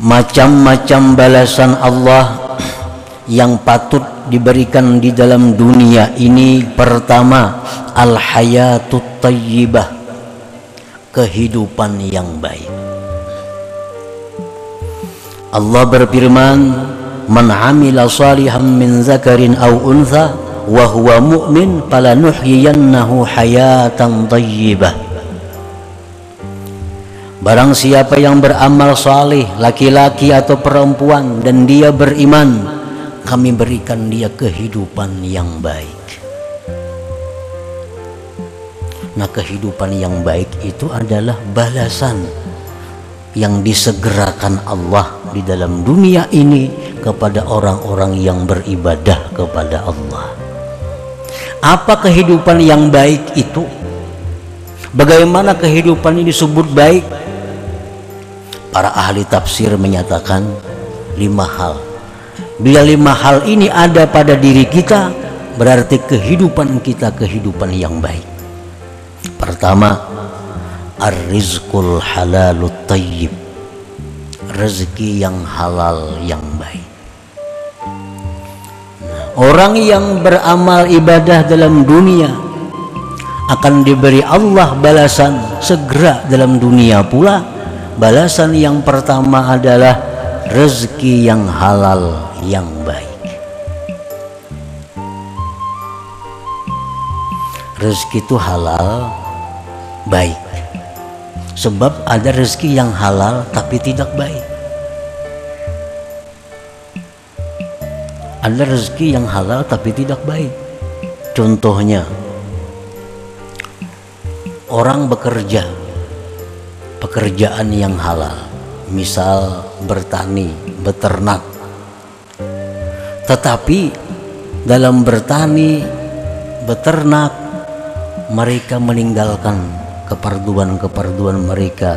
macam-macam balasan Allah yang patut diberikan di dalam dunia ini. Pertama al hayatut tayyibah kehidupan yang baik. Allah berfirman man amila salihan min zakarin aw untha wa huwa mu'min falanuhyiyannahu hayatan tayyibah Barang siapa yang beramal saleh, laki-laki atau perempuan dan dia beriman, kami berikan dia kehidupan yang baik. Nah, kehidupan yang baik itu adalah balasan yang disegerakan Allah di dalam dunia ini kepada orang-orang yang beribadah kepada Allah. Apa kehidupan yang baik itu? Bagaimana kehidupan ini disebut baik? Para ahli tafsir menyatakan lima hal. Bila lima hal ini ada pada diri kita berarti kehidupan kita kehidupan yang baik. Pertama ar-rizqul halalut tayyib. Rezeki yang halal yang baik. Orang yang beramal ibadah dalam dunia akan diberi Allah balasan segera dalam dunia pula balasan yang pertama adalah rezeki yang halal yang baik. Rezeki itu halal baik. Sebab ada rezeki yang halal tapi tidak baik. Ada rezeki yang halal tapi tidak baik. Contohnya orang bekerja pekerjaan yang halal misal bertani beternak. Tetapi dalam bertani beternak mereka meninggalkan keperduan-keperduan mereka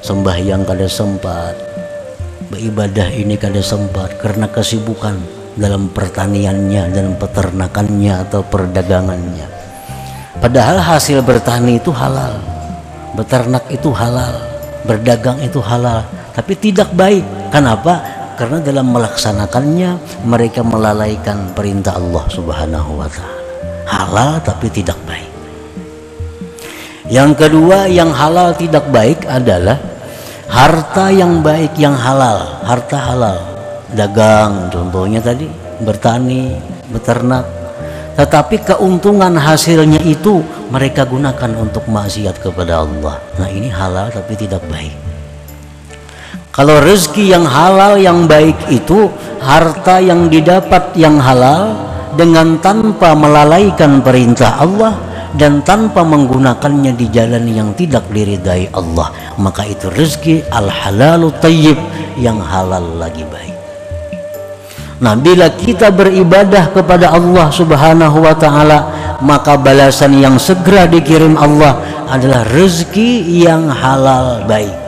sembahyang kada sempat beribadah ini kada sempat karena kesibukan dalam pertaniannya dan peternakannya atau perdagangannya. Padahal hasil bertani itu halal beternak itu halal, berdagang itu halal, tapi tidak baik. Kenapa? Karena dalam melaksanakannya mereka melalaikan perintah Allah Subhanahu wa taala. Halal tapi tidak baik. Yang kedua yang halal tidak baik adalah harta yang baik yang halal, harta halal. Dagang contohnya tadi, bertani, beternak, tetapi keuntungan hasilnya itu mereka gunakan untuk maksiat kepada Allah. Nah ini halal tapi tidak baik. Kalau rezeki yang halal yang baik itu harta yang didapat yang halal dengan tanpa melalaikan perintah Allah dan tanpa menggunakannya di jalan yang tidak diridai Allah maka itu rezeki al halalu tayyib yang halal lagi baik Nah, bila kita beribadah kepada Allah Subhanahu wa taala, maka balasan yang segera dikirim Allah adalah rezeki yang halal baik.